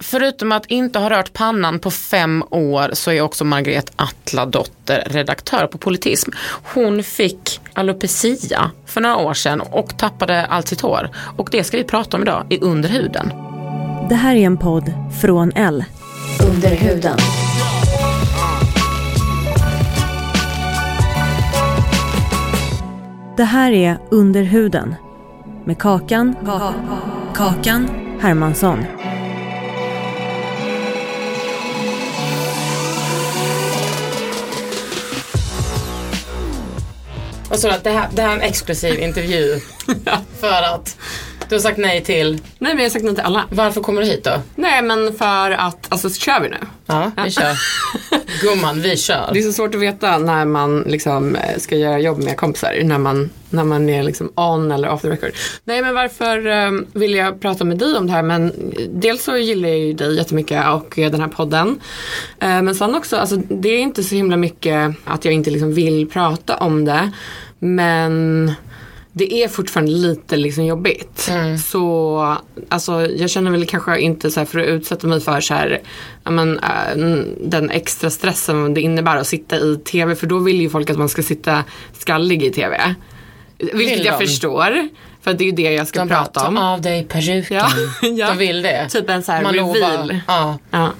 Förutom att inte ha rört pannan på fem år så är också Margret Atladotter redaktör på Politism. Hon fick alopecia för några år sedan och tappade allt sitt hår. Och det ska vi prata om idag i Under huden. Det här är en podd från L. Under huden. Det här är Under huden med Kakan, Kakan Hermansson. Vad sa du? att Det här, det här är en exklusiv intervju för att du har sagt nej till. Nej men jag har sagt nej till alla. Varför kommer du hit då? Nej men för att, alltså så kör vi nu. Ja, vi kör. Gumman, vi kör. Det är så svårt att veta när man liksom eh, ska göra jobb med kompisar. När man, när man är liksom on eller off the record. Nej men varför eh, vill jag prata med dig om det här? Men dels så gillar jag ju dig jättemycket och eh, den här podden. Eh, men sen också, alltså, det är inte så himla mycket att jag inte liksom vill prata om det. Men det är fortfarande lite liksom jobbigt. Så alltså, jag känner väl kanske inte så här för att utsätta mig för så här, men, äh, den extra stressen det innebär att sitta i tv. För då vill ju folk att man ska sitta skallig i tv. Vilket jag de? förstår. För det är ju det jag ska De prata ta om. av dig peruken. Ja, ja. De vill det. Typ en så här Malou reveal. bara, Ja. Ja.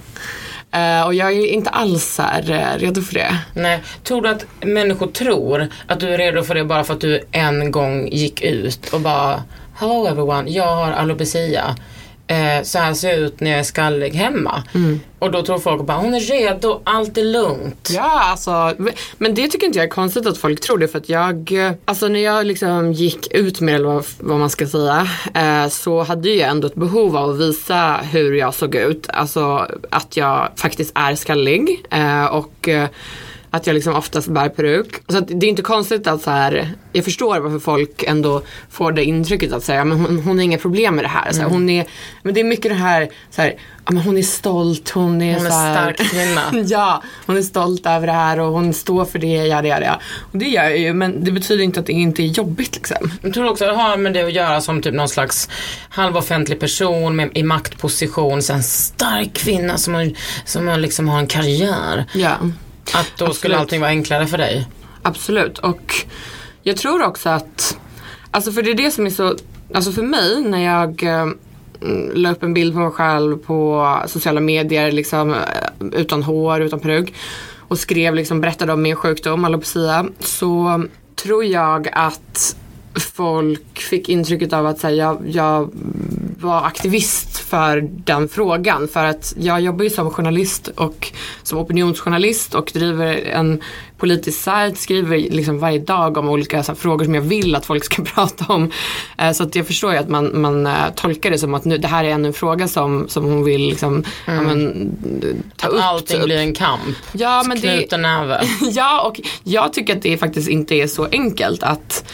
Eh, och jag är inte alls här, eh, redo för det. Nej, tror du att människor tror att du är redo för det bara för att du en gång gick ut och bara Hello everyone, jag har alopecia. Eh, så här ser jag ut när jag är skallig hemma. Och då tror folk bara, hon är redo, allt är lugnt. Ja, alltså, men det tycker inte jag är konstigt att folk tror det för att jag, alltså när jag liksom gick ut med eller vad, vad man ska säga, eh, så hade jag ändå ett behov av att visa hur jag såg ut. Alltså att jag faktiskt är skallig eh, och eh, att jag liksom oftast bär peruk. Så att det är inte konstigt att så här, jag förstår varför folk ändå får det intrycket att säga, men hon, hon har inga problem med det här. Så här hon är, men det är mycket det här, så här ja, men hon är stolt, hon är, Hon är så här, stark kvinna. ja, hon är stolt över det här och hon står för det, ja det, ja det. Och det gör jag ju, men det betyder inte att det inte är jobbigt liksom. Jag tror också att det har med det att göra som typ någon slags halvoffentlig person med, i maktposition, så en stark kvinna som, som har liksom har en karriär. Ja, Att då skulle Absolut. allting vara enklare för dig. absolut. Och jag tror också att, alltså för det är det som är så, alltså för mig när jag eh, la upp en bild på mig själv på sociala medier liksom eh, utan hår, utan peruk och skrev liksom, berättade om min sjukdom, alopecia, så tror jag att folk fick intrycket av att här, jag, jag var aktivist för den frågan. För att jag jobbar ju som journalist och som opinionsjournalist och driver en politisk sajt, skriver liksom varje dag om olika här, frågor som jag vill att folk ska prata om. Eh, så att jag förstår ju att man, man eh, tolkar det som att nu, det här är ännu en fråga som, som hon vill liksom, ja, men, ta upp. Allting typ. blir en kamp. Ja, men det, Knuten näve. ja, och jag tycker att det faktiskt inte är så enkelt att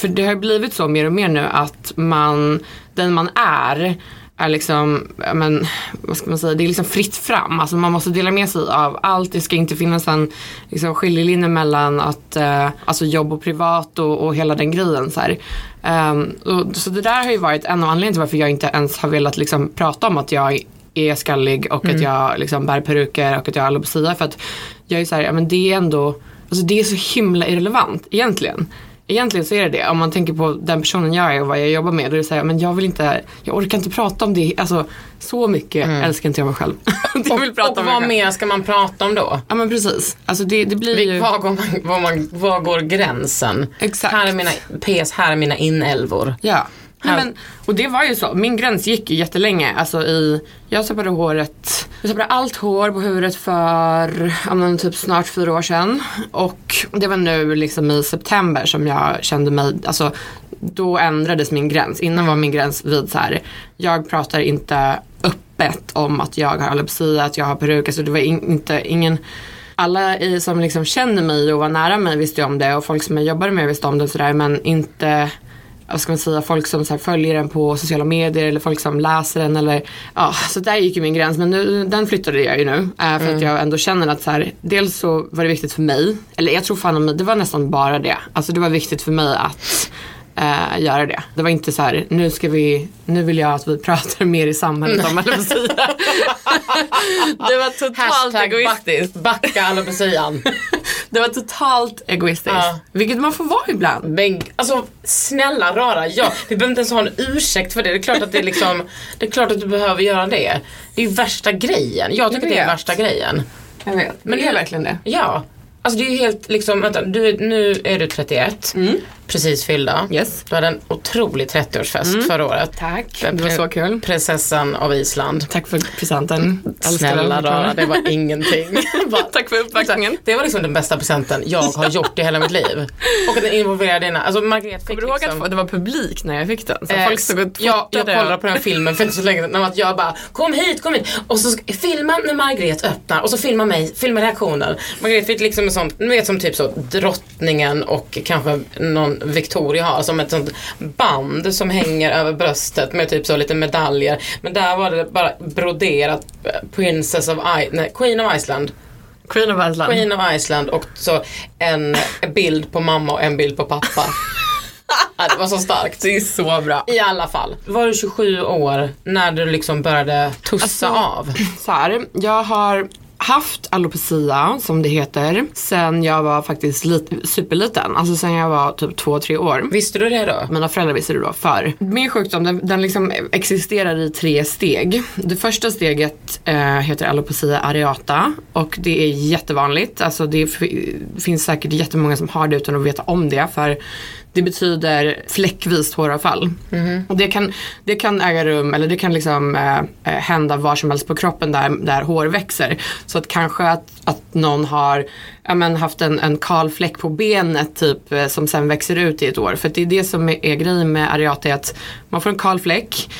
för det har blivit så mer och mer nu att man, den man är, är liksom, men, vad ska man säga, det är liksom fritt fram. Alltså man måste dela med sig av allt. Det ska inte finnas en liksom, skiljelinje mellan att, eh, alltså jobb och privat och, och hela den grejen. Så. Ehm, och, så det där har ju varit en av anledningarna till varför jag inte ens har velat liksom, prata om att jag är skallig och att jag liksom bär peruker och att jag har alopecia. För att jag är så här, ja men det är ändå, alltså det är så himla irrelevant egentligen. Egentligen så är det det. Om man tänker på den personen jag är och vad jag jobbar med. Då är det så här, men jag vill inte, jag orkar inte prata om det. Alltså så mycket älskar inte jag mig själb. jag vill prata och mig vad själv. mer ska man prata om då? Ja men precis. Alltså det, det blir ju. Var går, man, var, man, var går gränsen? Exakt. Här är mina, PS, här är mina inälvor. Ja. Nej, men, och det var ju så, min gräns gick ju jättelänge. Alltså i, jag tappade håret, jag tappade allt hår på huvudet för men typ snart fyra år sedan. Och det var nu liksom i september som jag kände mig, alltså då ändrades min gräns. Innan var min gräns vid så här, jag pratar inte öppet om att jag har alopecia, att jag har peruk. Alltså det var in, inte, ingen alla i, som liksom känner mig och var nära mig visste ju om det och folk som jag jobbade med visste om det och sådär men inte vad ska man säga, folk som så här följer den på sociala medier eller folk som läser den eller ja, så där gick ju min gräns men nu, den flyttade jag ju nu eh, för att jag ändå känner att så här, dels så var det viktigt för mig, eller jag tror fan om mig, det var nästan bara det, alltså det var viktigt för mig att eh, göra det. Det var inte så här, nu ska vi, nu vill jag att vi pratar mer i samhället om alopecia. det var totalt Hashtag egoistiskt. back, backa alopecian. Det var totalt egoistiskt. Ja. Vilket man får vara ibland. Men alltså snälla rara, ja, vi behöver inte ens ha en ursäkt för det. Det är klart att det är liksom, det är klart att du behöver göra det. Det är ju värsta grejen. Jag tycker Jag det är värsta grejen. Jag vet. Men det är verkligen det. Ja. Alltså det är ju helt liksom, vänta, du, nu är du 31, precis fyllda. Mm. Yes. Du hade en otrolig 30-årsfest förra året. Tack. Det var så kul. Prinsessan av Island. Tack för presenten. Snälla rara, det var ingenting. Bara- Tack för uppvaktningen. Det var liksom den bästa presenten jag har gjort i hela mitt liv. Och att den involverade dina, alltså Margret fick Kommer du ihåg liksom, att det var publik när jag fick den? Så Eh, folk stod och ja, jag kollade på den filmen för inte så länge sedan. Jag bara, kom hit, kom hit. Och så filma när Margret öppnar och så filma mig, filma reaktionen. Margret fick liksom en sån, ni vet som typ så drottningen och kanske någon Victoria har, som ett sånt band som hänger över bröstet med typ så lite medaljer. Men där var det bara broderat Princess of I, nej, Queen of Iceland. Queen of Iceland. Queen of Iceland och så en bild på mamma och en bild på pappa. ja, det var så starkt. Det är så bra. I alla fall. Var du 27 år när du liksom började tussa Alltså- av? Så här, jag har haft alopecia som det heter sen jag var faktiskt lit, superliten. Alltså sen jag var typ två, tre år. Visste du det då? Mina föräldrar visste det då för. Min sjukdom den, den liksom existerar i tre steg. Det första steget eh, heter alopecia areata och det är jättevanligt. Alltså det finns säkert jättemånga som har det utan att veta om det för det betyder fläckvist håravfall. Och det, kan, det kan äga rum eller det kan liksom eh, eh, hända var som helst på kroppen där, där hår växer. Så att kanske att, att någon har ja, men, haft en, en kal fläck på benet typ eh, som sen växer ut i ett år. För det är det som är, är grejen med areata att man får en kal fläck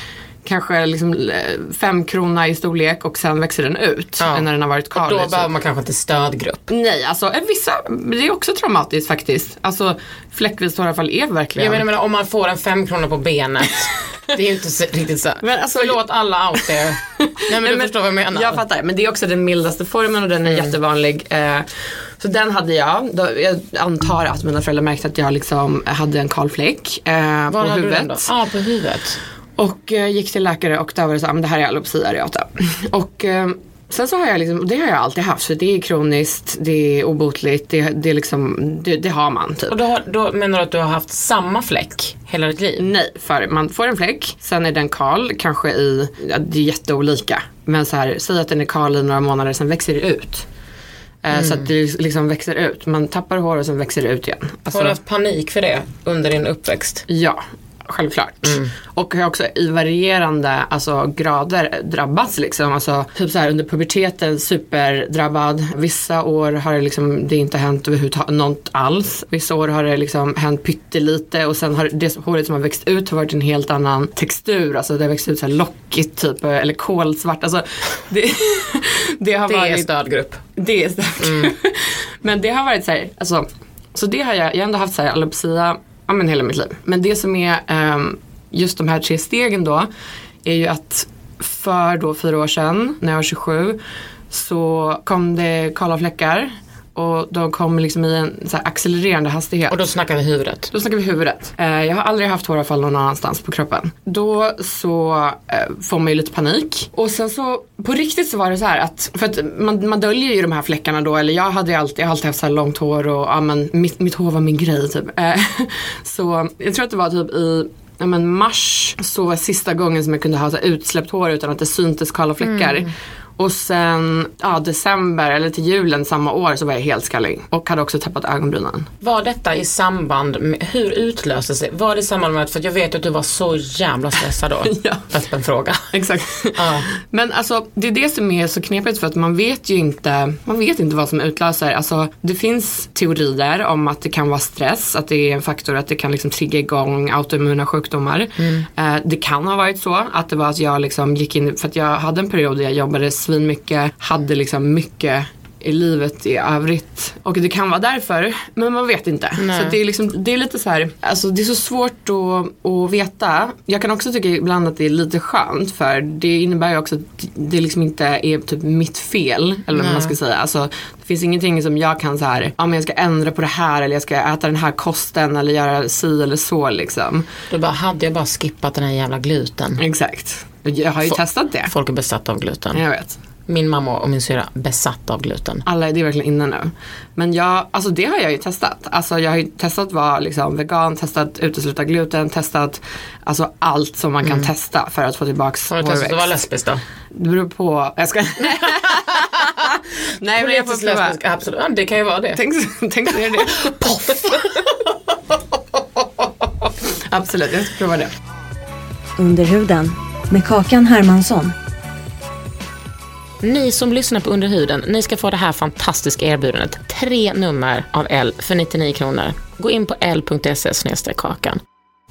kanske liksom eh, fem krona i storlek och sen växer den ut Ja. när den har varit kal. Då liksom. behöver man kanske inte stödgrupp. Nej, alltså eh, vissa, det är också traumatiskt faktiskt. Alltså fläckvis håravfall är verkligen. Jag menar, menar om man får en fem kronor på benet. det är ju inte så, riktigt så. Men alltså- Förlåt alla out there. Nej men du förstår vad jag menar. Jag fattar, men det är också den mildaste formen och den är jättevanlig. Eh, så den hade jag. Då, jag antar att mina föräldrar märkte att jag liksom hade en kal fläck eh, Var på hade du huvudet. den då? Ja, på huvudet. Och eh, gick till läkare och där var det så här, men det här är alopecia areata. Och eh, sen så har jag liksom, det har jag alltid haft för det är kroniskt, det är obotligt, det, det är liksom, det, det har man typ. Och då, har- då menar du att du har haft samma fläck hela ditt liv? Nej, för man får en fläck, sen är den kal, kanske i, ja, det är jätteolika. Men så här, säg att den är kal i några månader, sen växer det ut. Eh, Så att det liksom växer ut. Man tappar hår och sen växer det ut igen. Alltså, Har du haft panik för det under din uppväxt? Ja, självklart. Och har också i varierande alltså, grader drabbats liksom. Alltså, typ så här under puberteten superdrabbad. Vissa år har det liksom, det inte hänt överhuvudtaget något alls. Vissa år har det liksom hänt pyttelite och sen har det håret som har växt ut har varit en helt annan textur. Alltså det har växt ut så här lockigt typ eller kolsvart. Alltså, det, det har Det är varit stödgrupp. det är starkt. men det har varit så här, alltså, så det har jag, jag har ändå haft så här alopecia, ja men hela mitt liv. Men det som är ehm, just de här tre stegen då, är ju att för då fyra år sedan, när jag var 27, så kom det kala fläckar och de kommer liksom i en så accelererande hastighet. Och då snackar vi huvudet. Då snackar vi huvudet. Eh, jag har aldrig haft håravfall någon annanstans på kroppen. Då så eh, får man ju lite panik. Och sen så på riktigt så var det så här att, för att man, man döljer ju de här fläckarna då, eller jag hade ju alltid, jag har alltid haft så här långt hår och ja men mitt, mitt hår var min grej typ. Eh, så jag tror att det var typ i ja, men mars så var sista gången som jag kunde ha så utsläppt hår utan att det syntes kalla fläckar. Och sen ja, december eller till julen samma år så var jag helt skallig och hade också tappat ögonbrynen. Var detta i samband med, hur utlöstes det? Var det i samband med, för jag vet att du var så jävla stressad då. Ja. Öppen fråga. Exakt. Ja. Men alltså det är det som är så knepigt för att man vet ju inte, man vet inte vad som utlöser. Alltså det finns teorier om att det kan vara stress, att det är en faktor att det kan liksom trigga igång autoimmuna sjukdomar. Eh, det kan ha varit så att det var att jag liksom gick in, för att jag hade en period där jag jobbade svinmycket, hade liksom mycket i livet i övrigt. Och det kan vara därför, men man vet inte. Nej. Så det är, liksom, det är lite så här, alltså det är så svårt att, att veta. Jag kan också tycka ibland att det är lite skönt för det innebär ju också att det liksom inte är typ mitt fel. Eller vad man ska säga. Alltså, det finns ingenting som jag kan så här, ja men jag ska ändra på det här eller jag ska äta den här kosten eller göra si eller så liksom. Du bara, hade jag bara skippat den här jävla gluten. Exakt. Jag har ju Få- testat det. Folk är besatta av gluten. Jag vet. Min mamma och min syra besatta av gluten. Alla, det är verkligen inne nu. Men jag, alltså det har jag ju testat. Alltså jag har ju testat att vara liksom vegan, testat utesluta gluten, testat alltså allt som man kan testa för att få tillbaks Mm. Har du testat att vara hårväxt. lesbisk då? Det beror på, jag ska Nej men jag får prova. absolut. Ja, det kan ju vara det. Tänk, tänk så är det. Absolut, jag ska prova det. Under huden med Kakan Hermansson. Ni som lyssnar på Under huden, ni ska få det här fantastiska erbjudandet. Tre nummer av L för 99 kronor. Gå in på l.se kakan.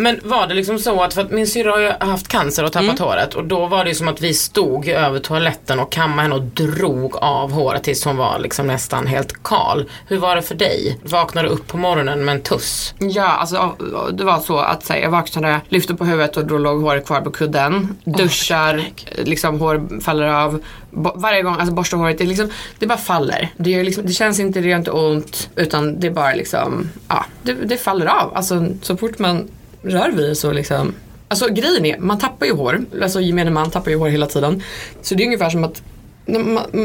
Men var det liksom så att, för att min syrra har ju haft cancer och tappat håret och då var det ju som att vi stod över toaletten och kammade henne och drog av håret tills hon var liksom nästan helt kal. Hur var det för dig? Vaknade du upp på morgonen med en tuss? Ja, alltså det var så att så här, jag vaknade, lyfte på huvudet och då låg håret kvar på kudden. Duschar, liksom hår faller av. Bo- varje gång, alltså borstar håret, det, liksom, det bara faller. Det, är liksom, det känns inte, det gör inte ont utan det bara liksom, ja, det, det faller av. Alltså så fort man rör det så liksom Alltså grejen är, man tappar ju hår, alltså gemene man tappar ju hår hela tiden. Så det är ungefär som att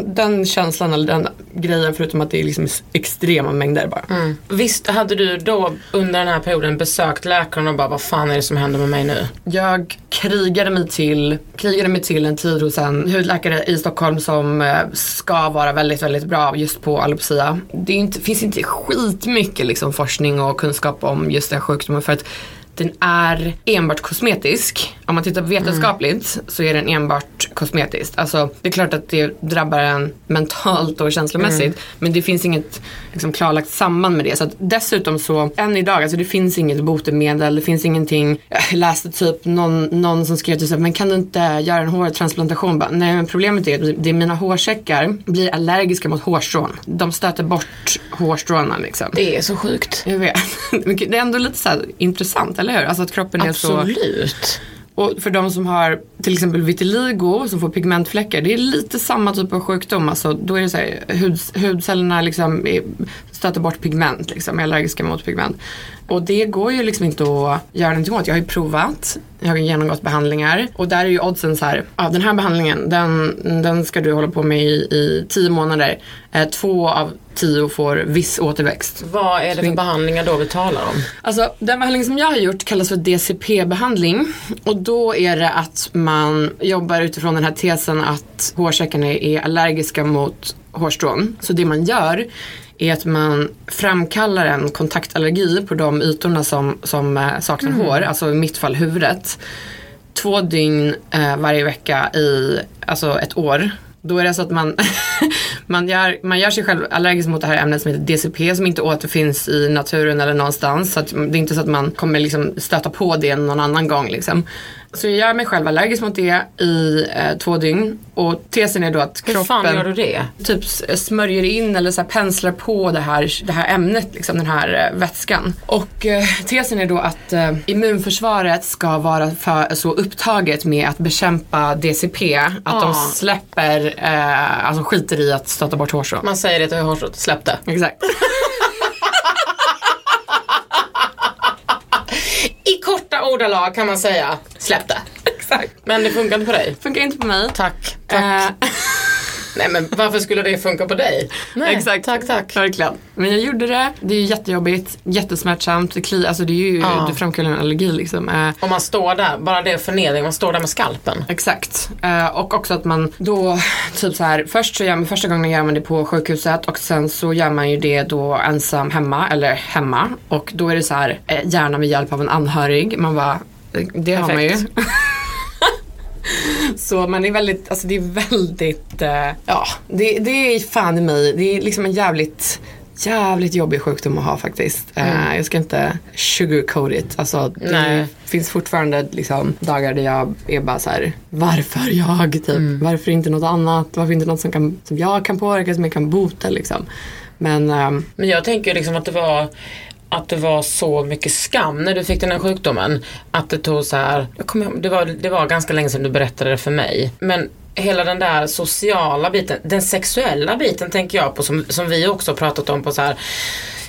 den känslan eller den grejen förutom att det är liksom extrema mängder bara. Visst hade du då under den här perioden besökt läkaren och bara vad fan är det som händer med mig nu? Jag krigade mig till, krigade mig till en tid hos en hudläkare i Stockholm som eh, ska vara väldigt, väldigt bra just på alopecia. Det inte, finns inte skitmycket liksom forskning och kunskap om just den sjukdomen för att den är enbart kosmetisk. Om man tittar vetenskapligt så är den enbart kosmetisk. Alltså det är klart att det drabbar en mentalt och känslomässigt. Men det finns inget liksom, klarlagt samband med det. Så att dessutom så, än idag, alltså det finns inget botemedel, det finns ingenting. Jag läste typ någon, någon som skrev typ så här, men kan du inte göra en hårtransplantation? Bara, Nej men problemet är att det är mina hårsäckar blir allergiska mot hårstrån. De stöter bort hårstråna liksom. Det är så sjukt. Jag vet. Det är ändå lite så här intressant, eller hur? Alltså att kroppen är så... Absolut. Och för de som har till exempel vitiligo som får pigmentfläckar, det är lite samma typ av sjukdom. Alltså, då är det så här, hud, hudcellerna liksom är, stöter bort pigment, liksom, är allergiska mot pigment. Och det går ju liksom inte att göra någonting åt. Jag har ju provat, jag har genomgått behandlingar och där är ju oddsen så här, ja den här behandlingen den, den ska du hålla på med i, i tio månader. Eh, två av tio får viss återväxt. Vad är det för behandlingar då vi talar om? Alltså den behandling som jag har gjort kallas för DCP-behandling. Och då är det att man jobbar utifrån den här tesen att hårsäckarna är allergiska mot hårstrån. Så det man gör är att man framkallar en kontaktallergi på de ytorna som, som eh, saknar hår, alltså i mitt fall huvudet. Två dygn eh, varje vecka i alltså ett år. Då är det så att man, man, gör, man gör sig själv allergisk mot det här ämnet som heter DCP som inte återfinns i naturen eller någonstans. Så det är inte så att man kommer liksom stöta på det någon annan gång. Liksom. Så jag gör mig själv allergisk mot det i eh, två dygn. Och tesen är då att Hur kroppen fan gör du det? typ s- smörjer in eller så här penslar på det här, det här ämnet, liksom, den här eh, vätskan. Och eh, tesen är då att eh, immunförsvaret ska vara för, så upptaget med att bekämpa DCP att de Ah. släpper, eh, alltså skiter i att stöta bort hårstrå. Man säger det till hårstrået, släpp det. Exakt. I korta ordalag kan man säga, släpp det. Exakt. Men det funkar inte på dig. Funkar inte på mig. Tack. tack. Eh, Nej men varför skulle det funka på dig? Nej, Exakt. Tack, tack. Verkligen. Men jag gjorde det. Det är ju jättejobbigt, jättesmärtsamt. Det, kli, alltså det, är ju, Ja. det framkallar en allergi liksom. Eh, Om man står där, bara det är förnedring, man står där med skalpen. Exakt. Eh, och också att man då, typ så här, först så gör man, första gången gör man det på sjukhuset och sen så gör man ju det då ensam hemma, eller hemma. Och då är det så här, eh, gärna med hjälp av en anhörig. Man bara, det har man ju. Så man är väldigt, alltså det är väldigt, eh, ja, det, det är fan i mig, det är liksom en jävligt Jävligt jobbig sjukdom att ha faktiskt. Eh, jag ska inte sugarcoat it. Alltså, det Nej. finns fortfarande liksom, dagar där jag är bara så här: varför jag? Typ. Varför inte något annat? Varför inte något som, kan, som jag kan påverka, som jag kan bota liksom. Men ehm, Men jag tänker liksom att det var att det var så mycket skam när du fick den här sjukdomen. Att det tog så här, jag kommer, ihåg, det, var, det var ganska länge sedan du berättade det för mig. Men hela den där sociala biten, den sexuella biten tänker jag på som, som vi också pratat om på så här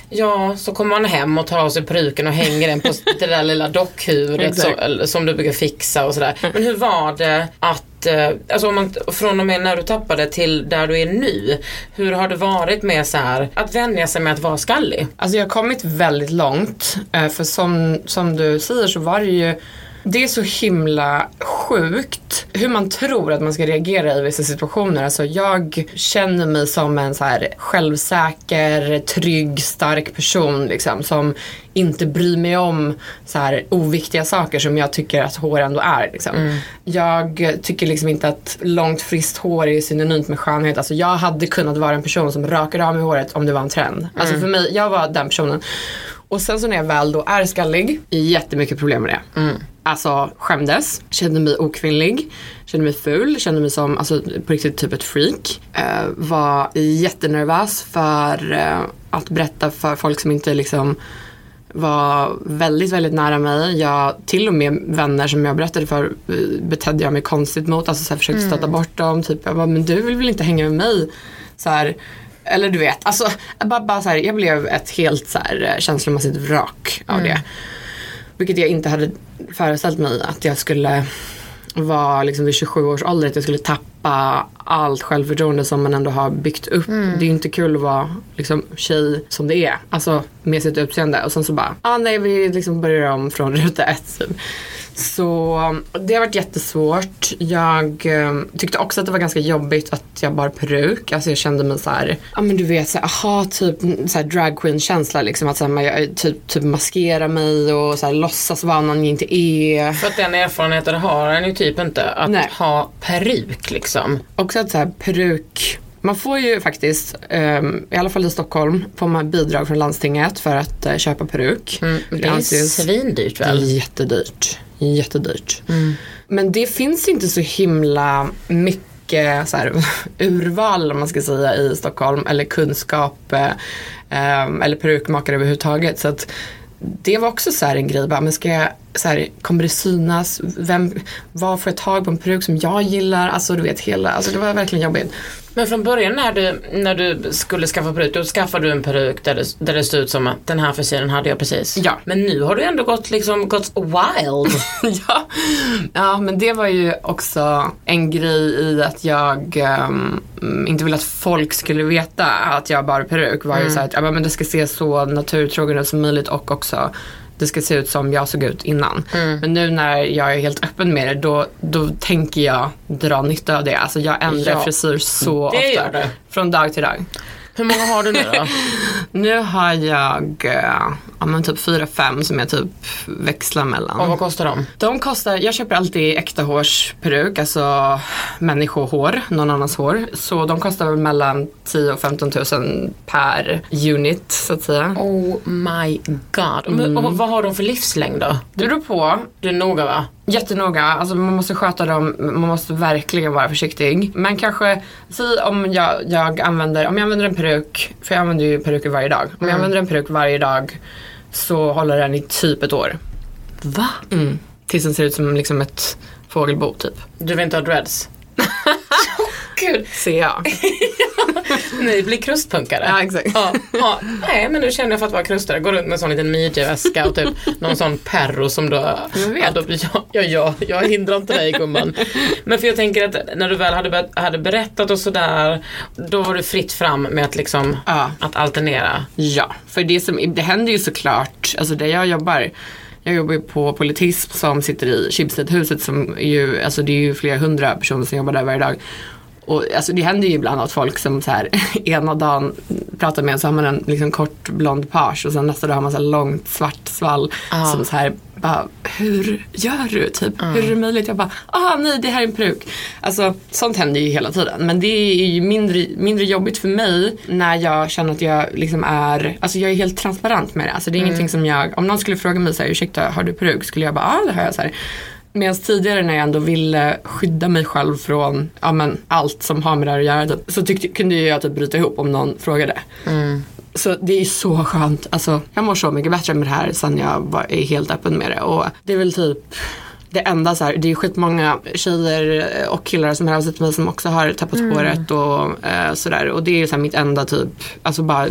Ja, så kommer man hem och tar av sig peruken och hänger den på det där lilla dockhuvudet eller som du brukar fixa och sådär. Men hur var det att, Eh, alltså om man, från och med när du tappade till där du är nu, hur har det varit med så här, att vänja sig med att vara skallig? Alltså jag har kommit väldigt långt. Eh, för som, som du säger så var det ju det är så himla sjukt hur man tror att man ska reagera i vissa situationer. Alltså jag känner mig som en så här självsäker, trygg, stark person liksom, som inte bryr mig om så här oviktiga saker som jag tycker att hår ändå är. Liksom. Jag tycker liksom inte att långt friskt hår är synonymt med skönhet. Alltså jag hade kunnat vara en person som rakade av mig håret om det var en trend. Alltså för mig, jag var den personen. Och sen så när jag väl då är skallig, jättemycket problem med det. Alltså skämdes, kände mig okvinnlig, kände mig ful, kände mig som alltså, på riktigt typ ett freak. Eh, var jättenervös för eh, att berätta för folk som inte liksom var väldigt, väldigt nära mig. Jag, till och med vänner som jag berättade för eh, betedde jag mig konstigt mot. Alltså så här, försökte stöta bort dem. Typ, jag bara, men du vill väl inte hänga med mig? Så här, eller du vet, alltså, bara, bara så här, jag blev ett helt så här, eh, känslomässigt vrak av det. Vilket jag inte hade föreställt mig att jag skulle vara liksom vid 27 års ålder, att jag skulle tappa allt självförtroende som man ändå har byggt upp. Det är ju inte kul att vara liksom, tjej som det är, alltså med sitt utseende. Och sen så bara, ah, nej vi liksom börjar om från ruta ett. Så det har varit jättesvårt. Jag eh, tyckte också att det var ganska jobbigt att jag bar peruk. Alltså jag kände mig så här, ja men du vet så här, aha typ så här drag queen känsla liksom. Att så här, man, jag, typ, typ maskera mig och så här, låtsas vara någon jag inte är. För att den erfarenheten har en ju typ inte. Att Nej. ha peruk liksom. Också att så här, peruk man får ju faktiskt, ehm, i alla fall i Stockholm, får man bidrag från landstinget för att eh, köpa peruk. Mm, det är anses- svindyrt Det är väl? Jättedyrt. Jättedyrt. Men det finns inte så himla mycket så här, urval om man ska säga i Stockholm eller kunskap eh, ehm, eller perukmakare överhuvudtaget. Så att det var också så här en grej, bara, men ska jag, så här, kommer det synas? Vem, var får jag tag på en peruk som jag gillar? Alltså du vet hela, alltså det var verkligen jobbigt. Men från början när du, när du skulle skaffa peruk, då skaffade du en peruk där det, där det stod ut som att den här frisyren hade jag precis. Ja. Men nu har du ändå gått, liksom, gått wild. ja. ja, men det var ju också en grej i att jag ehm, inte ville att folk skulle veta att jag bar peruk. var ju så att ja, men det ska se så naturtrogen ut som möjligt och också det ska se ut som jag såg ut innan. Men nu när jag är helt öppen med det då, då tänker jag dra nytta av det. Alltså jag ändrar Ja. frisyr så Det ofta. Från dag till dag. Hur många har du nu då? Nu har jag eh, ja, men typ fyra fem som jag typ växlar mellan. Och vad kostar de? De kostar, jag köper alltid äkta hårsperuk, alltså människohår, någon annans hår. Så de kostar väl mellan 10 och 15 000 per unit så att säga. Oh my god. Men, och vad har de för livslängd då? Det beror på. Du är noga va? Jättenoga, alltså man måste sköta dem, man måste verkligen vara försiktig. Men kanske, säg om jag, jag använder, om jag använder en peruk, för jag använder ju peruker varje dag. Om jag använder en peruk varje dag så håller den i typ ett år. Va? Mm. Tills den ser ut som liksom ett fågelbo typ. Du vill inte ha dreads? Gud, Ser jag. ni blir krustpunkare. Ja, exakt. Ja, ja. Nej men nu känner jag för att vara krustare, går runt med en sån liten midjeväska och typ någon sån perro som då... Jag vet. Ja, då, ja, ja, ja, jag hindrar inte dig gumman. Men för jag tänker att när du väl hade, hade berättat och sådär, då var det fritt fram med att liksom, Ja. att alternera. Ja, för det, som, det händer ju såklart, alltså där jag jobbar, jag jobbar ju på politism som sitter i Schibstedhuset som är ju, alltså det är ju flera hundra personer som jobbar där varje dag. Och alltså det händer ju ibland att folk som så här ena dagen pratar med en så har man en liksom kort blond page och sen nästa dag har man så här långt svart svall Ah. som så här bara, hur gör du? Typ, hur är det möjligt? Jag bara, ah nej det här är en peruk. Alltså sånt händer ju hela tiden. Men det är ju mindre, mindre jobbigt för mig när jag känner att jag liksom är, alltså jag är helt transparent med det. Alltså det är ingenting som jag, om någon skulle fråga mig så här, ursäkta har du peruk? Skulle jag bara, ah, det har jag så här. Medan tidigare när jag ändå ville skydda mig själv från ja, men, allt som har med det här att göra typ, så tyckte, kunde jag typ bryta ihop om någon frågade. Så det är så skönt. Alltså, jag mår så mycket bättre med det här sen jag var, är helt öppen med det. Och det är väl typ det enda så här, det är skitmånga tjejer och killar som hör av sig till mig som också har tappat håret och eh, sådär. Och det är ju så här mitt enda typ, alltså bara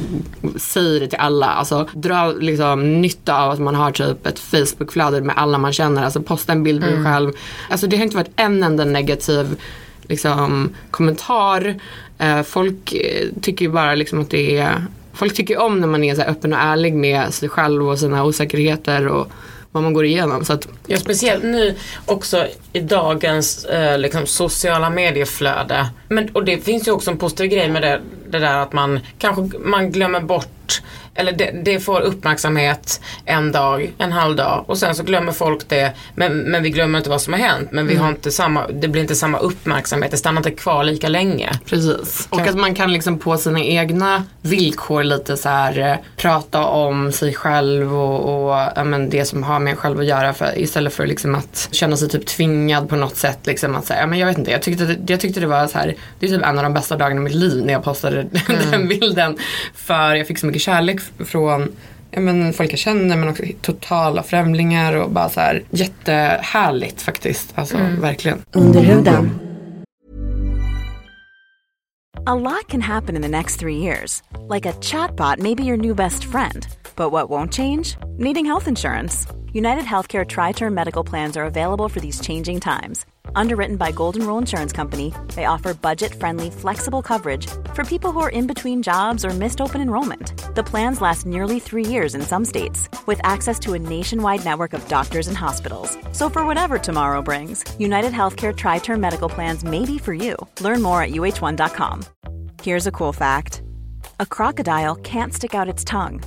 säg det till alla. Alltså dra liksom nytta av att man har typ ett Facebookflöde med alla man känner. Alltså posta en bild på dig själv. Alltså det har inte varit en enda negativ liksom, kommentar. Eh, folk eh, tycker ju bara liksom att det är Folk tycker om när man är så öppen och ärlig med sig själv och sina osäkerheter och vad man går igenom. Så att, Ja, speciellt nu också i dagens eh, liksom, sociala medieflöde. Men, och det finns ju också en positiv grej med det, det där att man kanske man glömmer bort eller det, det får uppmärksamhet en dag, en halv dag och sen så glömmer folk det men, men vi glömmer inte vad som har hänt men vi har inte samma, det blir inte samma uppmärksamhet, det stannar inte kvar lika länge. Precis. Och att man kan liksom på sina egna villkor lite så här eh, prata om sig själv och, och ja, men det som har med en själv att göra för, istället för liksom att känna sig typ tvingad på något sätt. Liksom att säga, ja, men jag vet inte, jag tyckte, det, jag tyckte det var så här, det är typ en av de bästa dagarna i mitt liv när jag postade den bilden. För jag fick så mycket kärlek från ja, men folk jag känner men också totala främlingar och bara så här jättehärligt faktiskt. Alltså verkligen. Under huden. A lot can happen in the next three years. Like a chatbot may be your new best friend. But what won't change? Needing health insurance. United Healthcare Tri Term Medical Plans are available for these changing times. Underwritten by Golden Rule Insurance Company, they offer budget friendly, flexible coverage for people who are in between jobs or missed open enrollment. The plans last nearly three years in some states, with access to a nationwide network of doctors and hospitals. So, for whatever tomorrow brings, United Healthcare Tri Term Medical Plans may be for you. Learn more at uh1.com. Here's a cool fact a crocodile can't stick out its tongue.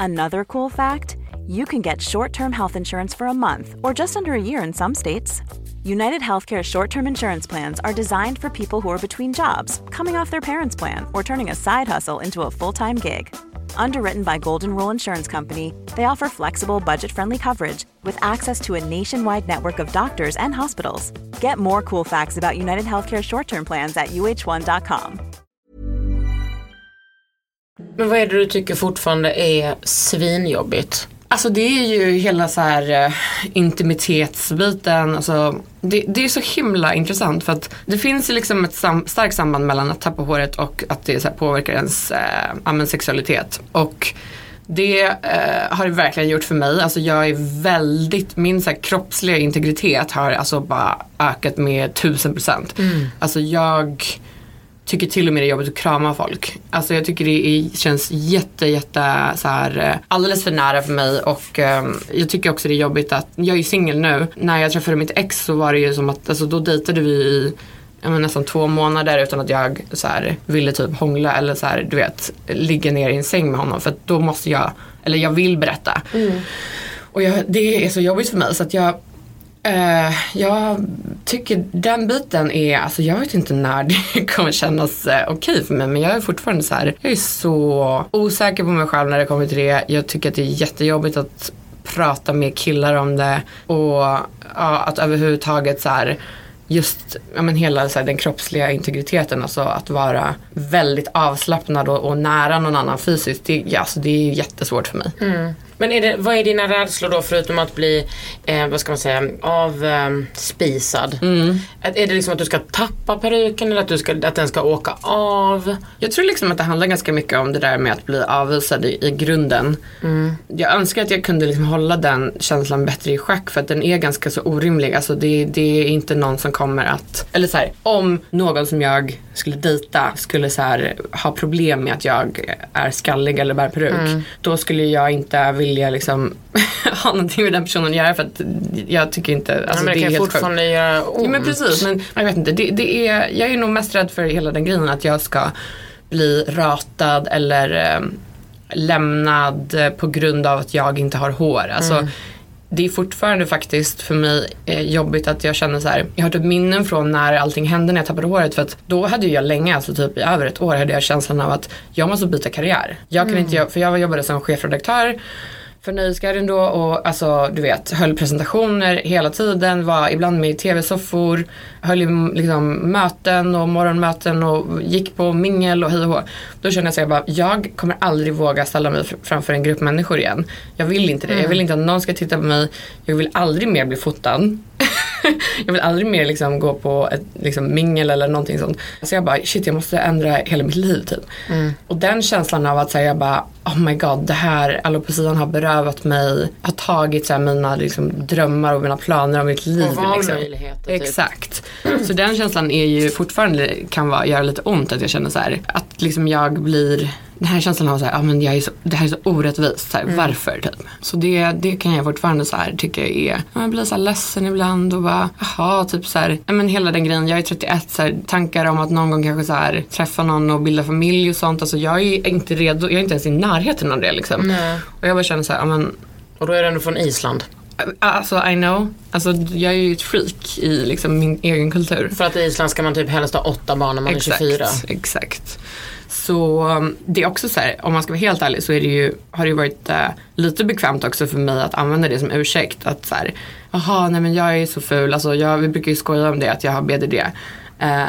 Another cool fact you can get short term health insurance for a month or just under a year in some states. United Healthcare short term insurance plans are designed for people who are between jobs, coming off their parents' plan, or turning a side hustle into a full time gig. Underwritten by Golden Rule Insurance Company, they offer flexible, budget friendly coverage with access to a nationwide network of doctors and hospitals. Get more cool facts about United Healthcare short term plans at uh1.com. Men vad är det du tycker fortfarande är svinjobbigt? Alltså det är ju hela så här eh, intimitetsbiten. Alltså, det, det är så himla intressant för att det finns ju liksom ett sam, starkt samband mellan att tappa håret och att det så påverkar ens eh, sexualitet. Och det eh, har det verkligen gjort för mig. Alltså jag är väldigt, min så här, kroppsliga integritet har alltså bara ökat med tusen procent. Alltså jag tycker till och med det är jobbigt att krama folk. Alltså jag tycker det är, känns jätte, jätte så här, eh, alldeles för nära för mig och ehm, jag tycker också det är jobbigt att, jag är ju singel nu. När jag träffade mitt ex så var det ju som att, alltså då dejtade vi i men nästan två månader utan att jag så här, ville typ hångla eller så här, du vet, ligga ner i en säng med honom för då måste jag, eller jag vill berätta. Och jag, det är så jobbigt för mig så att jag Uh, jag tycker den biten är, alltså jag vet inte när det kommer kännas eh, okej för mig men jag är fortfarande så här, jag är så osäker på mig själv när det kommer till det. Jag tycker att det är jättejobbigt att prata med killar om det och uh, att överhuvudtaget så här just ja, men hela så här, den kroppsliga integriteten, alltså att vara väldigt avslappnad och, och nära någon annan fysiskt, det, ja, alltså, det är jättesvårt för mig. Mm. Men är det, vad är dina rädslor då förutom att bli, eh, vad ska man säga, avspisad? Mm. Är det liksom att du ska tappa peruken eller att, du ska, att den ska åka av? Jag tror liksom att det handlar ganska mycket om det där med att bli avvisad i, i grunden. Jag önskar att jag kunde liksom hålla den känslan bättre i schack för att den är ganska så orimlig. Alltså det, det är inte någon som kommer att, eller så här, om någon som jag skulle dejta skulle så här, ha problem med att jag är skallig eller bär peruk. Då skulle jag inte vilja liksom ha någonting med den personen att göra för att jag tycker inte, alltså men det, det är helt sjukt. fortfarande göra ont. Ja men precis, men jag vet inte. Det, det är, jag är nog mest rädd för hela den grejen att jag ska bli ratad eller eh, lämnad eh, på grund av att jag inte har hår. Alltså, Det är fortfarande faktiskt för mig eh, jobbigt att jag känner så här. Jag har typ minnen från när allting hände när jag tappade håret. För att då hade jag länge, alltså typ i över ett år, hade jag känslan av att jag måste byta karriär. Jag kan inte, göra- för jag jobbade som chefredaktör för Nöjesguiden då och alltså du vet höll presentationer hela tiden, var ibland med i tv-soffor, höll i liksom möten och morgonmöten och gick på mingel och hej och hå. Då kände jag så jag bara, jag kommer aldrig våga ställa mig fr- framför en grupp människor igen. Jag vill inte det, jag vill inte att någon ska titta på mig, jag vill aldrig mer bli fotad. jag vill aldrig mer liksom gå på ett liksom, mingel eller någonting sånt. Så jag bara, shit jag måste ändra hela mitt liv typ. Och den känslan av att säga jag bara, oh my god det här alopecian har berövat mig, har tagit så här, mina liksom, drömmar och mina planer om mitt liv. Och Liksom. valmöjligheter, typ. Exakt. Så den känslan är ju fortfarande, kan vara, göra lite ont att jag känner så här, att liksom jag blir den här känslan av att ah, men jag är så, det här är så orättvist, så här, Mm. varför typ. Så det, det kan jag fortfarande så här, tycka är, man blir så här ledsen ibland och bara, jaha, typ så här, men hela den grejen, jag är 31, så här, tankar om att någon gång kanske så här, träffa någon och bilda familj och sånt, alltså jag är inte redo, jag är inte ens i närheten av det liksom. Nej. Och jag bara känner så här, ja men Och då är du ändå från Island. Alltså I know. Alltså jag är ju ett freak i liksom min egen kultur. För att i Island ska man typ helst ha åtta barn när man är 24. Exakt. Så um, det är också så här, om man ska vara helt ärlig så är det ju, har det ju varit äh, lite bekvämt också för mig att använda det som ursäkt. Att så här, jaha nej men jag är så ful, alltså jag, vi brukar ju skoja om det att jag har BDD. Eh,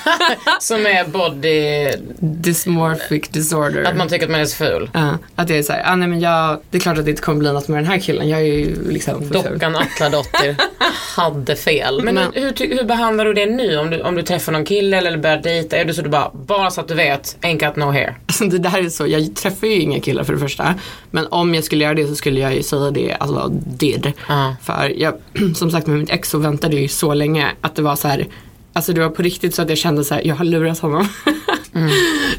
Som är body, dysmorphic disorder. att man tycker att man är så ful. Ja, att jag är såhär, ah, nej men jag, det är klart att det inte kommer bli något med den här killen. Jag är ju liksom för. Dockan Atladottir hade fel. Men, Men- hur, hur behandlar du det nu? Om du, om du träffar någon kille eller börjar dejta? Är du så du bara, bara så att du vet, ain't got no hair. Alltså det där är så, jag träffar ju inga killar för det första. Men om jag skulle göra det så skulle jag ju säga det, alltså did. Ja. För jag, som sagt med mitt ex så väntade jag ju så länge att det var så här. Alltså det var på riktigt så att jag kände så här, jag har lurat honom.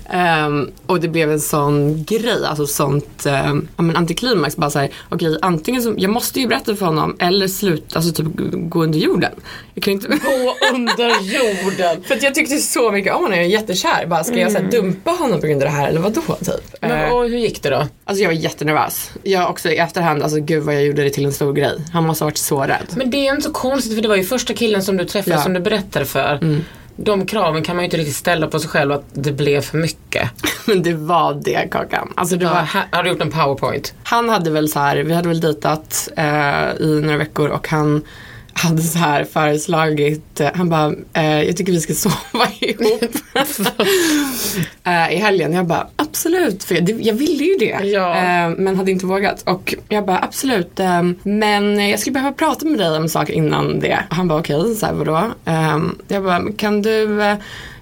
Ehm, och det blev en sån grej, alltså sånt um, ja, men antiklimax. Bara så här, okej antingen så, jag måste ju berätta för honom eller sluta, alltså typ gå under jorden. Jag kan inte Gå under jorden. För att jag tyckte så mycket om honom, jag är jättekär. Bara, ska jag så här, dumpa honom på grund av det här eller vadå typ? Men, Eh, och hur gick det då? Alltså jag var jättenervös. Jag också i efterhand, alltså gud vad jag gjorde det till en stor grej. Han måste ha varit så rädd. Men det är inte så konstigt för det var ju första killen som du träffade Ja. Mm. som du berättade för. De kraven kan man ju inte riktigt ställa på sig själv att det blev för mycket. Men det var det Kakan. Alltså det Du var, du gjort en powerpoint? han hade väl så här, vi hade väl dejtat eh, i några veckor och han hade så här föreslagit, eh, han bara, eh, jag tycker vi ska sova ihop eh, i helgen. Jag bara, absolut, för jag, jag ville ju det. Ja. Eh, men hade inte vågat. Och jag bara, absolut, eh, men jag skulle behöva prata med dig om saker innan det. Han bara, okej, okay, så här, vadå? Eh, jag bara, kan du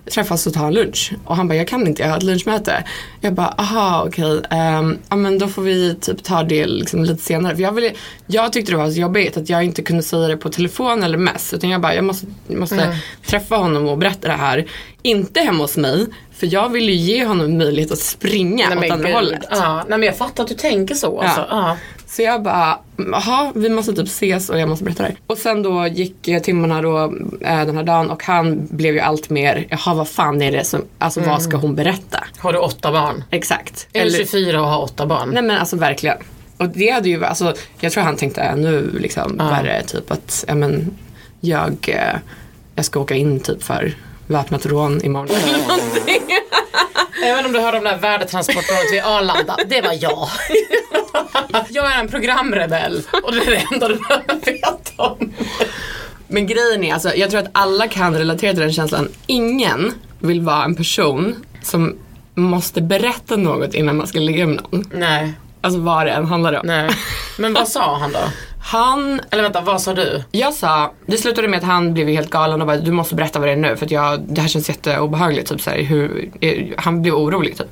träffas och ta en lunch. Och han bara, jag kan inte, jag har ett lunchmöte. Jag bara, aha okej, ehm, ja men då får vi typ ta det liksom lite senare. För jag, ville, jag tyckte det var så jobbigt att jag inte kunde säga det på telefon eller mess. Utan jag bara, jag måste, måste träffa honom och berätta det här. Inte hemma hos mig, för jag ville ju ge honom möjlighet att springa Nej, åt andra hållet. Ja, nej, men jag fattar att du tänker så. Alltså. Ja. Så jag bara, jaha vi måste typ ses och jag måste berätta det här. Och sen då gick eh, timmarna då eh, den här dagen och han blev ju allt mer, jaha vad fan är det som, alltså vad ska hon berätta? Har du åtta barn? Exakt. Eller 24 och har åtta barn? Nej men alltså verkligen. Och det hade ju, alltså jag tror han tänkte ännu liksom värre typ att, ja men jag, eh, jag ska åka in typ för väpnat rån imorgon. Någonting. Även om du hörde om det här värdetransportrådet vid Arlanda, det var jag. jag är en programrebell och det är det enda du behöver veta om. Men grejen är, alltså, jag tror att alla kan relatera till den känslan. Ingen vill vara en person som måste berätta något innan man ska ligga med någon. Nej, Alltså vad det än handlar om. nej. Men vad sa han då? Han, Eller vänta, vad sa du? jag sa, det slutade med att han blev helt galen och bara du måste berätta vad det är nu för att jag, det här känns jätteobehagligt. Typ, så här, hur, eh, han blev orolig typ.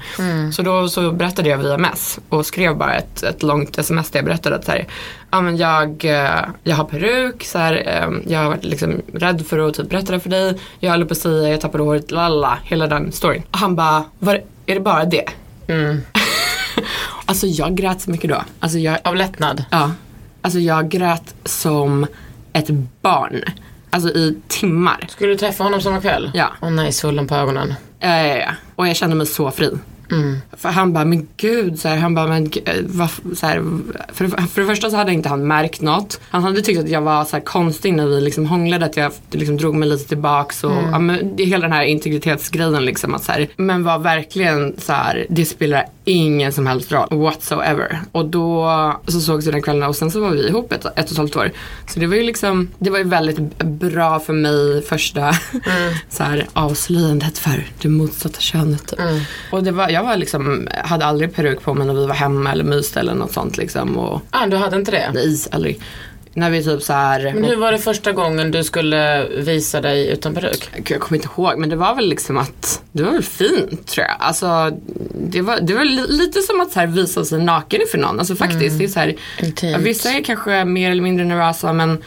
Så då så berättade jag via mess och skrev bara ett, ett långt sms där jag berättade att så här, ja, men jag, eh, jag har peruk, så här, eh, jag har varit liksom rädd för att typ, berätta det för dig, jag har alopecia, jag tappade håret, lalla, hela den storyn. Och han bara, är det bara det? alltså jag grät så mycket då. Alltså jag, Av lättnad? Ja. Alltså jag grät som ett barn. Alltså i timmar. Skulle du träffa honom samma kväll? Ja. Åh nej, svullen på ögonen. Ja, ja, ja. Och jag kände mig så fri. För han bara, men gud, så här, han bara, men eh, vad, så här, för, för det första så hade inte han märkt något. Han hade tyckt att jag var så här konstig när vi liksom hånglade, att jag liksom drog mig lite tillbaks och ja, men, det hela den här integritetsgrejen liksom. Att, så här, men var verkligen så här, det spelar ingen som helst roll whatsoever. Och då så sågs vi den kvällen och sen så var vi ihop ett, ett och ett halvt år. Så det var ju liksom, det var ju väldigt bra för mig första så här, avslöjandet för det motsatta könet. Typ. Och det var, jag var liksom, hade aldrig peruk på mig när vi var hemma eller myste eller något sånt liksom. Och, Ah, du hade inte det? nej, aldrig. När vi typ så här, Men hur var det första gången du skulle visa dig utan peruk? Gud, jag kommer inte ihåg men det var väl liksom att det var väl fint tror jag. Alltså det var, det var li- lite som att så här, visa sig naken inför någon. Alltså faktiskt. Det är så här, vissa är kanske mer eller mindre nervösa men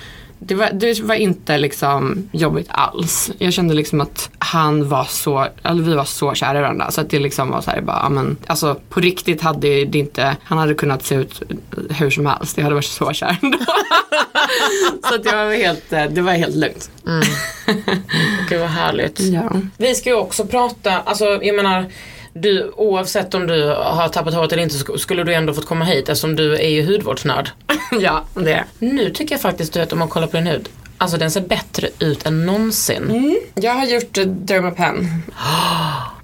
det var, det var inte liksom jobbigt alls. Jag kände liksom att han var så, eller vi var så kära i varandra. Så att det liksom var så här bara, men, alltså på riktigt hade det inte, han hade kunnat se ut hur som helst. Jag hade varit så kär ändå. så att det var helt, det var helt lugnt. Gud vad härligt. Ja. Vi ska ju också prata, alltså jag menar du, oavsett om du har tappat håret eller inte så skulle du ändå fått komma hit eftersom du är ju hudvårdsnörd. ja, det är Nu tycker jag faktiskt du vet om man kollar på din hud, alltså den ser bättre ut än någonsin. Jag har gjort uh, Dermapen.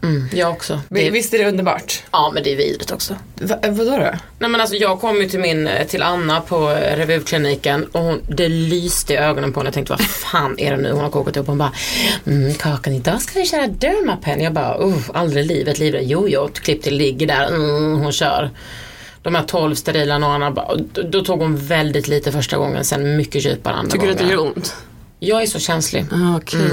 Mm, jag också. Det. Visst är det underbart? ja men det är vidrigt också. Va, vadå då? Nej men alltså jag kom ju till min, till Anna på eh, revuvkliniken och hon, det lyste i ögonen på henne. Jag tänkte vad fan är det nu hon har kokat upp? Hon bara, mm, Kakan idag ska vi köra Dermapen. Jag bara, uh, aldrig i livet, livet. Jo, jo, klipp till ligger där, mm, hon kör. De här 12 sterila nålarna, då, tog hon väldigt lite första gången, sen mycket djupare andra Tycker du gången. att det gör ont? Jag är så känslig. Ah, Okej.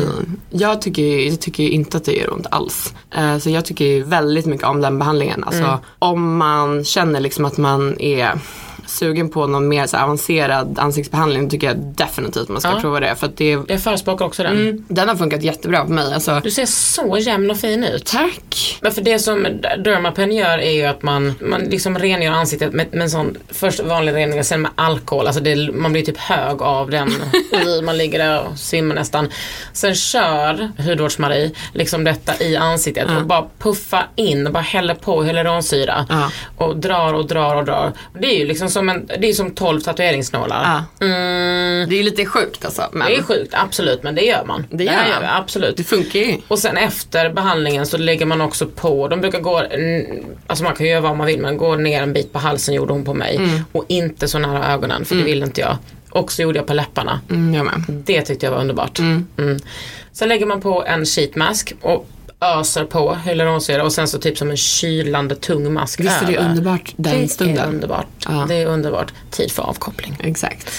Jag, tycker, jag tycker inte att det gör ont alls. Eh, så jag tycker väldigt mycket om den behandlingen. Alltså, Om man känner liksom att man är sugen på någon mer så avancerad ansiktsbehandling tycker jag definitivt man ska Ja. prova det. För att det, Jag förespråkar också den. mm, den har funkat jättebra på mig. Alltså, Du ser så jämn och fin ut. tack! Men för det som Dermapen gör är ju att man, man liksom rengör ansiktet med, med en sån, först vanlig rening och sen med alkohol. Alltså det, man blir typ hög av den. Man ligger där och svimmar nästan. Sen kör hudvårds-Marie liksom detta i ansiktet och bara puffar in, bara häller på hyaluronsyra. Ja. Och drar och drar och drar. Det är ju liksom som, en, det är som 12 tatueringsnålar. Ja. Mm, Det är lite sjukt alltså. Men det är sjukt, absolut, men det gör man. Det gör man. absolut. det funkar ju. Och sen efter behandlingen så lägger man också på, de brukar gå, mm, alltså man kan göra vad man vill men gå ner en bit på halsen gjorde hon på mig. Och inte så nära ögonen för det vill inte jag. Och så gjorde jag på läpparna. Mm, jag. Det tyckte jag var underbart. Mm. Sen lägger man på en sheet mask och öser på hyaluronsyra och sen så typ som en kylande tung mask Visst är det över. underbart den det är stunden? underbart. Ja. Det är underbart. Tid för avkoppling. Exakt.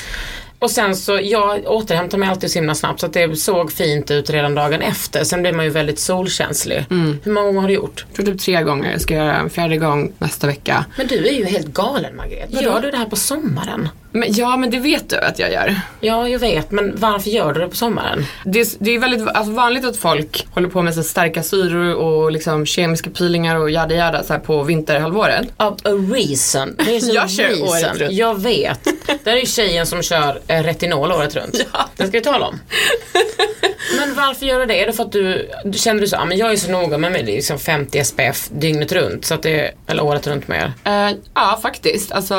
Och sen så, jag återhämtar mig alltid så himla snabbt så att det såg fint ut redan dagen efter. Sen blir man ju väldigt solkänslig. Hur många gånger har du gjort? Jag tror typ tre gånger. Jag ska göra en fjärde gång nästa vecka. Men du är ju helt galen Margret. Gör du det här på sommaren? Men, ja men det vet du att jag gör. Ja, jag vet. Men varför gör du det på sommaren? Det är, det är väldigt alltså, vanligt att folk håller på med så starka syror och liksom kemiska peelingar och jada jada så här på vinterhalvåret. Of a reason. Det är så Jag kör reason. året runt. Jag vet. Det är ju tjejen som kör eh, retinol året runt. Ja. Det ska vi tala om. Men varför gör du det? Är det för att du, du känner du så, ah, men jag är så noga med mig, det är liksom 50 SPF dygnet runt, så att det, eller året runt mer. Eh, ja faktiskt. Alltså,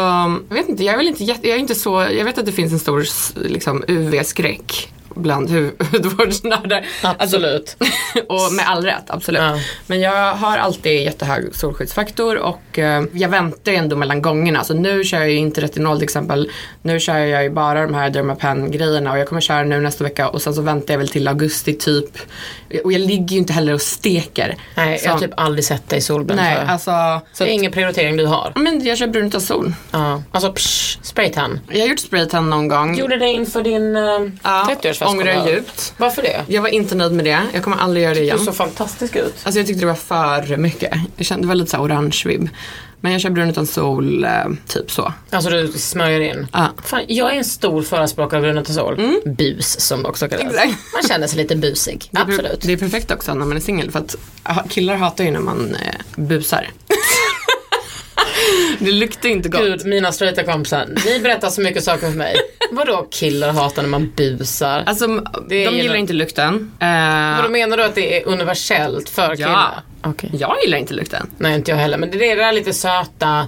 jag vet inte, jag är väl inte jätte, jag är inte så, jag vet att det finns en stor liksom, UV-skräck bland hu- hudvårdsnördar. Absolut. och med all rätt, absolut. Ja. Men jag har alltid jättehög solskyddsfaktor och eh, jag väntar ändå mellan gångerna. Så nu kör jag ju inte retinol till exempel. Nu kör jag ju bara de här Dermapen grejerna och jag kommer köra nu nästa vecka och sen så väntar jag väl till augusti typ. Och jag ligger ju inte heller och steker. Nej, jag har Så- typ aldrig sett dig solbränd Nej, alltså. Så Det är ingen prioritering du har. men jag kör brunt av sol. Ja. Alltså psh, spraytan. Jag har gjort spraytan någon gång. Gjorde det inför din uh, Ja, 30-årsfest. ångrar djupt. Varför det? Jag var inte nöjd med det. Jag kommer aldrig göra det Du igen. såg fantastisk ut. Alltså jag tyckte det var för mycket. Jag kände det var lite så här orange vibb. Men jag kör brun utan sol, eh, typ så. Alltså du smörjer in. Ja. Fan, jag är en stor förespråkare av Brunetazol. Bus som det också kallas. Exakt. Man känner sig lite busig. Det är, Absolut. Det är perfekt också när man är singel för att killar hatar ju när man eh, busar. det luktar inte gott. Gud, mina straighta kompisar. Ni berättar så mycket saker för mig. Vadå killar hatar när man busar? Alltså de gillar inte lukten. Vadå Eh, menar du att det är universellt för killar? Okej. jag gillar inte lukten. Nej, inte jag heller. Men det är det där lite söta.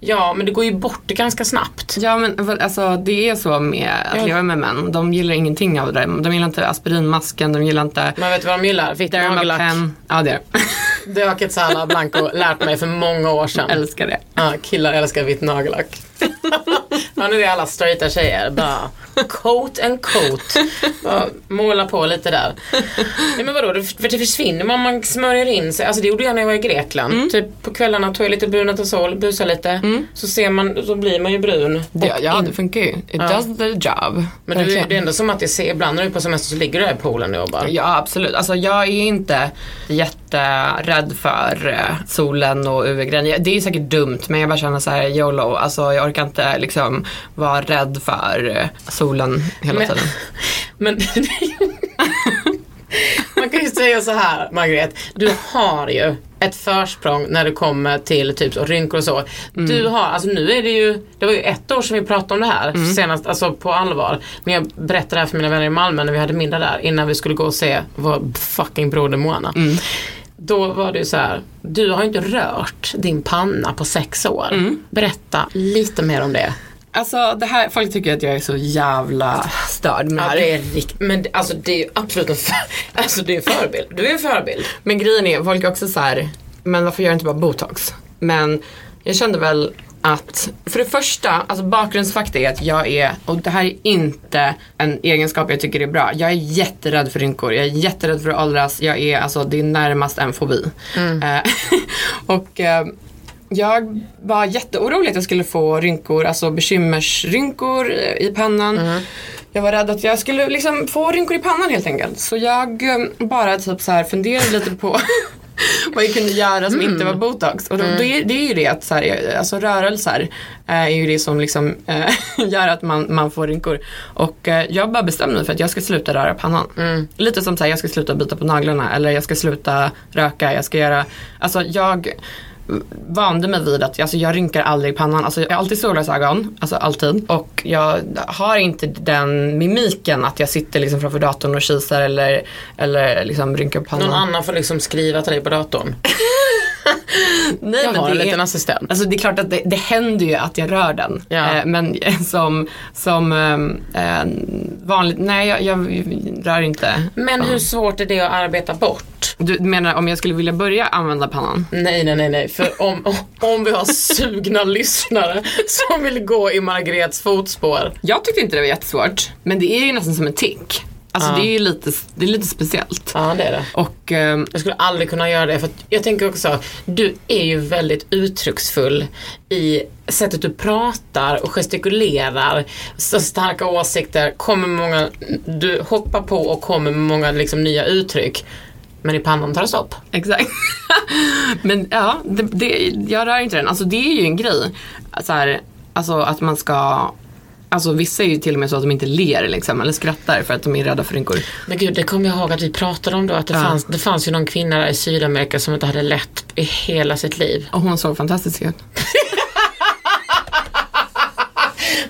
Ja, men det går ju bort ganska snabbt. Ja men alltså det är så med att Ja. leva med män. De gillar ingenting av det. De gillar inte aspirinmasken, de gillar inte Men vet du vad de gillar? Vitt nagellack. Dermapen. Ja det är Det har Quetzala Blanco lärt mig för många år sedan. Älskar det. Ja, killar älskar vitt nagellack. ja, nu är alla straighta tjejer. Bara coat and coat. Bara måla på lite där. Nej men vadå, det, för det försvinner om man smörjer in sig. Alltså det gjorde jag när jag var i Grekland. Mm. Typ på kvällarna tog jag lite Brunetazol, busade lite. Så ser man, så blir man ju brun. det ja det funkar ju. It Ja. does the job. Men du, det är ändå som att jag ser, ibland när du är på semester så ligger du där i poolen och jobbar. Ja absolut. Alltså jag är inte jätterädd för eh, solen och UV-grejen. Det är säkert dumt men jag bara känner så här YOLO. Alltså jag orkar inte liksom vara rädd för eh, solen hela Men- tiden. Men man kan ju säga så här, Margret. Du har ju ett försprång när det kommer till typ så, rynkor och så. Mm. Du har, alltså nu är det ju, det var ju ett år sedan vi pratade om det här Mm. senast, alltså på allvar. Men jag berättade det här för mina vänner i Malmö när vi hade middag där innan vi skulle gå och se vår fucking broder Moana. Mm. Då var det ju så här, du har ju inte rört din panna på sex år. Mm. Berätta lite mer om det. Alltså det här, folk tycker att jag är så jävla störd med det Ja, det är rikt, men det- alltså det är ju absolut en, för, alltså det är en förebild. Du är en förebild. Men grejen är, folk är också så här, men varför gör du inte bara botox? Men jag kände väl att, för det första, alltså bakgrundsfakta är att jag är, och det här är inte en egenskap jag tycker är bra, jag är jätterädd för rynkor, jag är jätterädd för att åldras, jag är, alltså det är närmast en fobi. Eh, och eh, jag var jätteorolig att jag skulle få rynkor, alltså bekymmersrynkor eh, i pannan. Jag var rädd att jag skulle liksom få rynkor i pannan helt enkelt. Så jag eh, bara typ så här funderade lite på vad jag kunde göra som inte var botox. Och då, då är, det är ju det att så här, alltså rörelser eh, är ju det som liksom eh, gör att man, man får rynkor. Och eh, jag bara bestämde mig för att jag ska sluta röra pannan. Lite som så här, jag ska sluta bita på naglarna eller jag ska sluta röka. Jag ska göra, alltså jag vande mig vid att alltså, jag rynkar aldrig pannan. Alltså, jag har alltid solglasögon, alltså alltid. Och jag har inte den mimiken att jag sitter liksom framför datorn och kisar eller, eller liksom rynkar pannan. Någon annan får liksom skriva till dig på datorn. Nej, Jag har en liten är, assistent. Alltså det är klart att det, det händer ju att jag rör den. Ja. Eh, men som, som eh, vanligt, nej jag, jag rör inte. Men hur svårt är det att arbeta bort? Du menar om jag skulle vilja börja använda pannan? Nej, nej, nej, nej. För om, om vi har sugna lyssnare som vill gå i Margrets fotspår. Jag tyckte inte det var jättesvårt. Men det är ju nästan som en tick. Alltså Ja. det är ju lite, det är lite speciellt. Ja, det är det. Och ehm, Jag skulle aldrig kunna göra det för att jag tänker också, du är ju väldigt uttrycksfull i sättet du pratar och gestikulerar, så starka åsikter, kommer många, du hoppar på och kommer med många liksom nya uttryck. Men i pannan tar det stopp. Exakt. Men ja, det, det, jag rör inte den. Alltså det är ju en grej. Så här, alltså att man ska Alltså vissa är ju till och med så att de inte ler liksom, eller skrattar för att de är rädda för rynkor. Men gud, det kommer jag ihåg att vi pratade om då, att det, Ja. fanns, det fanns ju någon kvinna där i Sydamerika som inte hade lätt i hela sitt liv. Och hon såg fantastisk ut.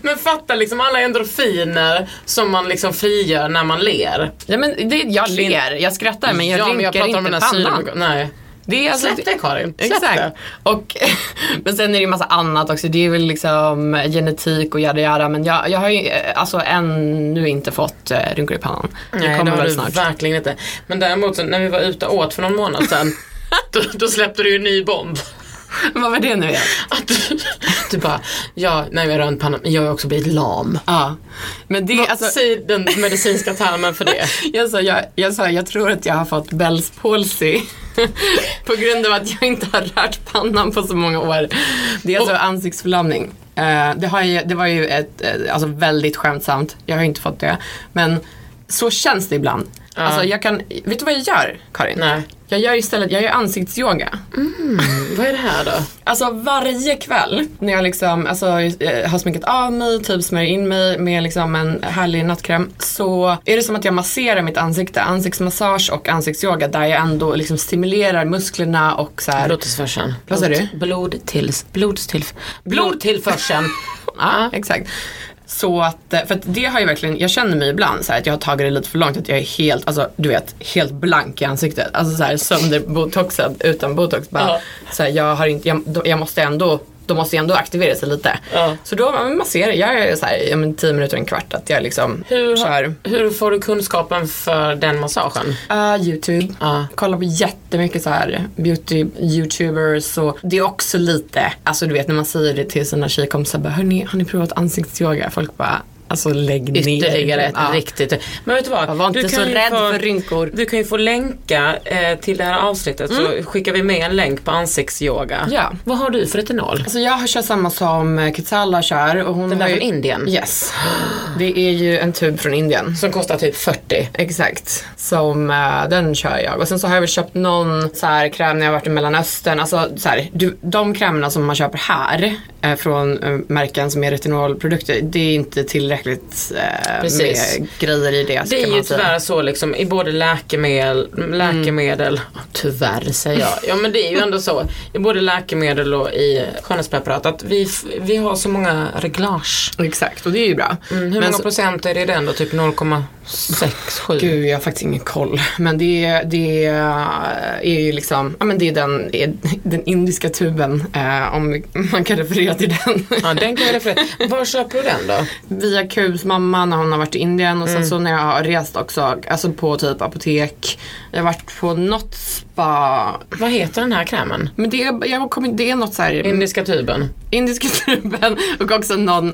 Men fatta liksom alla endorfiner som man liksom frigör när man ler. Ja men det, jag ler, jag skrattar men jag ja, rynkar men jag pratar inte om pannan. Nej. Det är alltså, Släpp det Karin. Släpp Exakt. det. Och, men sen är det ju massa annat också. Det är väl liksom genetik och jada jada. Men jag, jag har ju eh, alltså ännu inte fått eh, rynkor i pannan. Nej, det kommer har väl du snart. verkligen inte. Men däremot så, när vi var ute och åt för någon månad sedan. då, då släppte du ju en ny bomb. Vad var det nu igen? Att du, du bara, ja, nej jag har rönt pannan, men jag har också blivit lam. Ja. Men det, alltså, Säg den medicinska termen för det. jag, sa, jag, jag sa, jag tror att jag har fått Bells palsy. på grund av att jag inte har rört pannan på så många år. Det är alltså ansiktsförlamning. Eh, det, har ju, det var ju ett, eh, alltså väldigt skämtsamt. Jag har inte fått det. Men så känns det ibland. Alltså jag kan, vet du vad jag gör Karin? Nej. Jag gör istället, jag gör ansiktsyoga. Vad är det här då? Alltså varje kväll när jag liksom alltså, eh, har sminkat av mig, typ smörjer in mig med liksom en härlig nattkräm så är det som att jag masserar mitt ansikte. Ansiktsmassage och ansiktsyoga där jag ändå liksom stimulerar musklerna och så här. Blodtillförseln. Vad sa du? Blodtills, blodtillf, blodtillförseln. Ja, exakt. Så att, eh, för att det har ju verkligen, jag känner mig ibland så här att jag har tagit det lite för långt, att jag är helt, alltså du vet, helt blank i ansiktet. Alltså så här sönderbotoxad utan botox. Bara, Ja. så här, jag, har inte, jag, jag måste ändå då måste jag ändå aktivera sig lite. Ja. Så då masserar jag är så här, ja, men 10 minuter, en kvart att jag liksom Hur, kör. hur får du kunskapen för den massagen? Uh, Youtube. Ja. Kollar på jättemycket så här beauty youtubers och det är också lite, alltså du vet när man säger det till sina tjejkompisar bara, hörni, har ni provat ansiktsyoga? Folk bara, alltså lägg ner. Ytterligare ett Ja. riktigt. Men vet du vad? Jag var inte du så kan ju rädd få, för rynkor. Du kan ju få länka eh, till det här avsnittet så skickar vi med en länk på ansiktsyoga. Mm. Ja. Vad har du för retinol? Alltså jag kör samma som eh, Kitsala kör. Och hon Den där ju- från Indien? Yes. Det är ju en tub från Indien. Som kostar typ 40. Exakt, som eh, den kör jag. Och sen så har jag väl köpt någon så här kräm när jag varit i Mellanöstern. Alltså så här, du, de krämerna som man köper här från eh, märken som är retinolprodukter, det är inte tillräckligt eh, Precis. med grejer i det. Det är ju tyvärr så liksom i både läkemedel, läkemedel, tyvärr säger jag. Ja men det är ju ändå så. I både läkemedel och i skönhetspreparat att vi, vi har så många reglage. Exakt, och det är ju bra. Mm, hur Men många så- procent är det i den då? Typ 0,6, 7? Gud, jag har faktiskt ingen koll. Men det, det är ju liksom, ja men det är den, den indiska tuben, eh, om man kan referera till den. Ja den kan jag referera. Var köper du den då? Via Qs mamma när hon har varit i Indien och sen Mm. så när jag har rest också, alltså på typ apotek. Jag har varit på något spa. Vad heter den här krämen? Men det, är- jag kommer, det är något så här Indiska tuben. indiska tuben och också någon,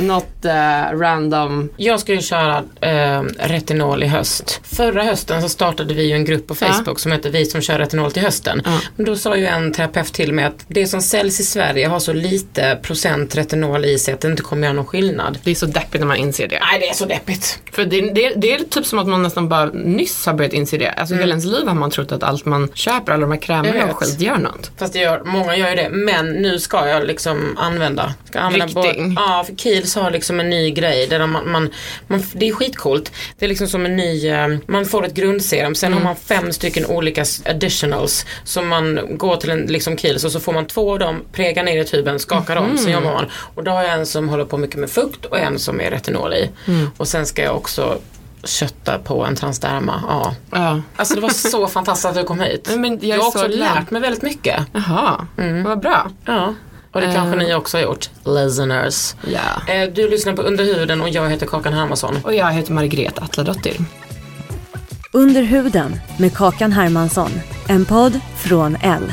något eh, random. Jag ska ju köra eh, retinol i höst. Förra hösten så startade vi ju en grupp på Facebook som heter Vi som kör retinol till hösten. Ja. Men då sa ju en terapeut till mig att det som säljs i Sverige har så lite procent retinol i sig att det inte kommer göra någon skillnad. Det är så deppigt när man inser det. Nej det är så deppigt. För det, det, det är typ som att man nästan bara nyss har börjat inse det. Alltså hela ens liv har man trott att allt man köper, alla de här Mm. Krämerna och skit gör något. Fast det gör, många gör ju det. Men nu ska jag liksom använda. Ska använda Rikting. både- ja, för Kiehl's har liksom en ny grej. Där man, man, man, det är skitcoolt. Det är liksom som en ny, eh, man får ett grundserum. Sen har man fem stycken olika additionals. Så man går till en liksom Kiehl's och så får man två av dem, pregar ner i tuben, skakar om. Sen jobbar man. Och då har jag en som håller på mycket med fukt och en som är retinol i. Och sen ska jag också kötta på en transderma. Ja. Ja. Alltså det var så fantastiskt att du kom hit. Men jag har också glad. lärt mig väldigt mycket. Jaha, vad bra. Ja, och det Eh. kanske ni också har gjort. Listeners. Ja. Eh, Du lyssnar på Under huden och jag heter Kakan Hermansson. Och jag heter Margret Atladottir. Under huden med Kakan Hermansson. En podd från L.